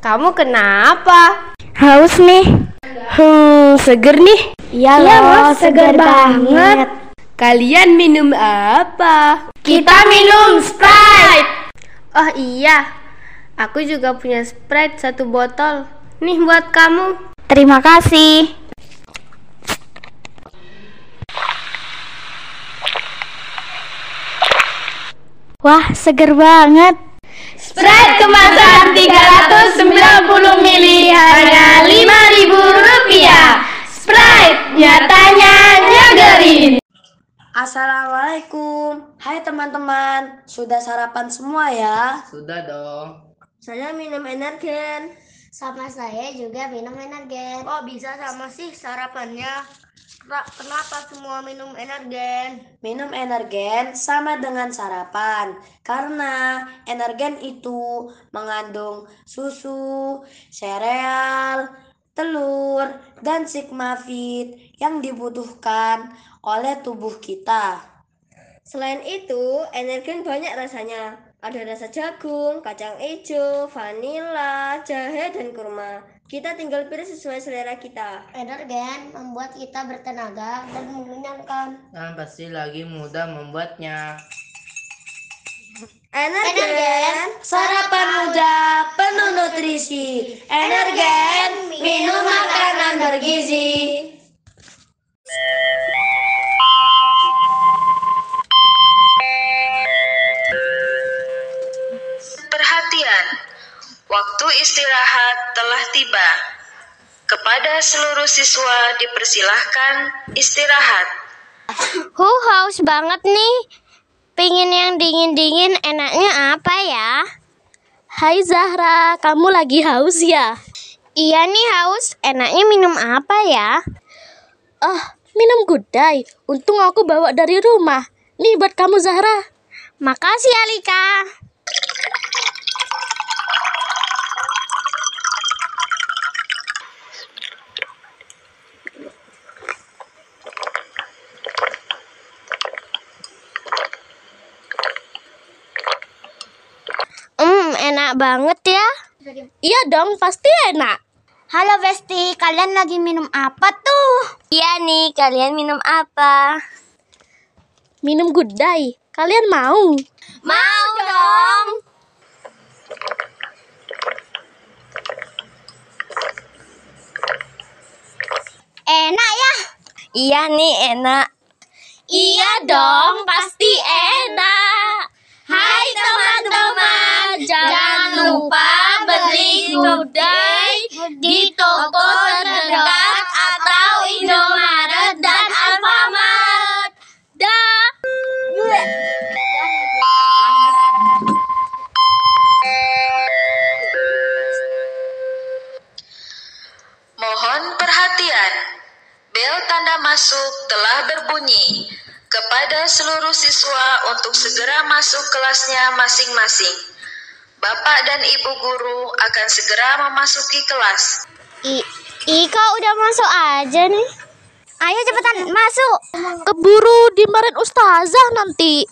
Kamu kenapa? Haus nih. Hmm, seger nih. Iya Iya, loh, loh, segar segar banget. Kalian minum apa? Kita minum Sprite. Oh iya, aku juga punya Sprite satu botol. Nih buat kamu. Terima kasih. Wah, seger banget. Sprite kemasan 390 mili hanya 5000 rupiah. Sprite nyatanya nyegerin. Assalamualaikum Hai teman-teman Sudah sarapan semua ya? Sudah dong. Saya minum energen Sama saya juga minum energen. Kok bisa sama sih sarapannya? Ra- Kenapa semua minum energen? Minum energen sama dengan sarapan Karena energen itu mengandung susu, sereal, telur, dan sigmafit yang dibutuhkan oleh tubuh kita Selain itu, energen banyak rasanya. Ada rasa jagung, kacang hijau, vanila, jahe, dan kurma. Kita tinggal pilih sesuai selera kita. Energen membuat kita bertenaga dan mengenyangkan. Dan pasti lagi mudah membuatnya. Energen, sarapan muda, penuh nutrisi. Energen, minum makanan bergizi. Perhatian, waktu istirahat telah tiba. Kepada seluruh siswa dipersilahkan istirahat. Huh, haus banget nih. Pingin yang dingin-dingin enaknya apa ya? Hai Zahra, kamu lagi haus ya? Iya nih haus, enaknya minum apa ya? Ah, minum gudai. Untung aku bawa dari rumah. Nih buat kamu Zahra. Makasih Alika. Enak banget ya. Iya dong, pasti enak. Halo Besti, kalian lagi minum apa tuh? Iya nih, kalian minum apa? Minum gudai. Kalian mau? Mau dong. Enak ya? Iya nih, enak. Iya dong, pasti enak. Hai teman-teman, jangan lupa beli gudai di toko terdekat atau Indomaret dan Alfamart. Dah. Mohon perhatian. Bel tanda masuk telah berbunyi kepada seluruh siswa untuk segera masuk kelasnya masing-masing. Bapak dan Ibu guru akan segera memasuki kelas. I Ika udah masuk aja nih. Ayo cepetan masuk. Keburu dimarahin ustazah nanti.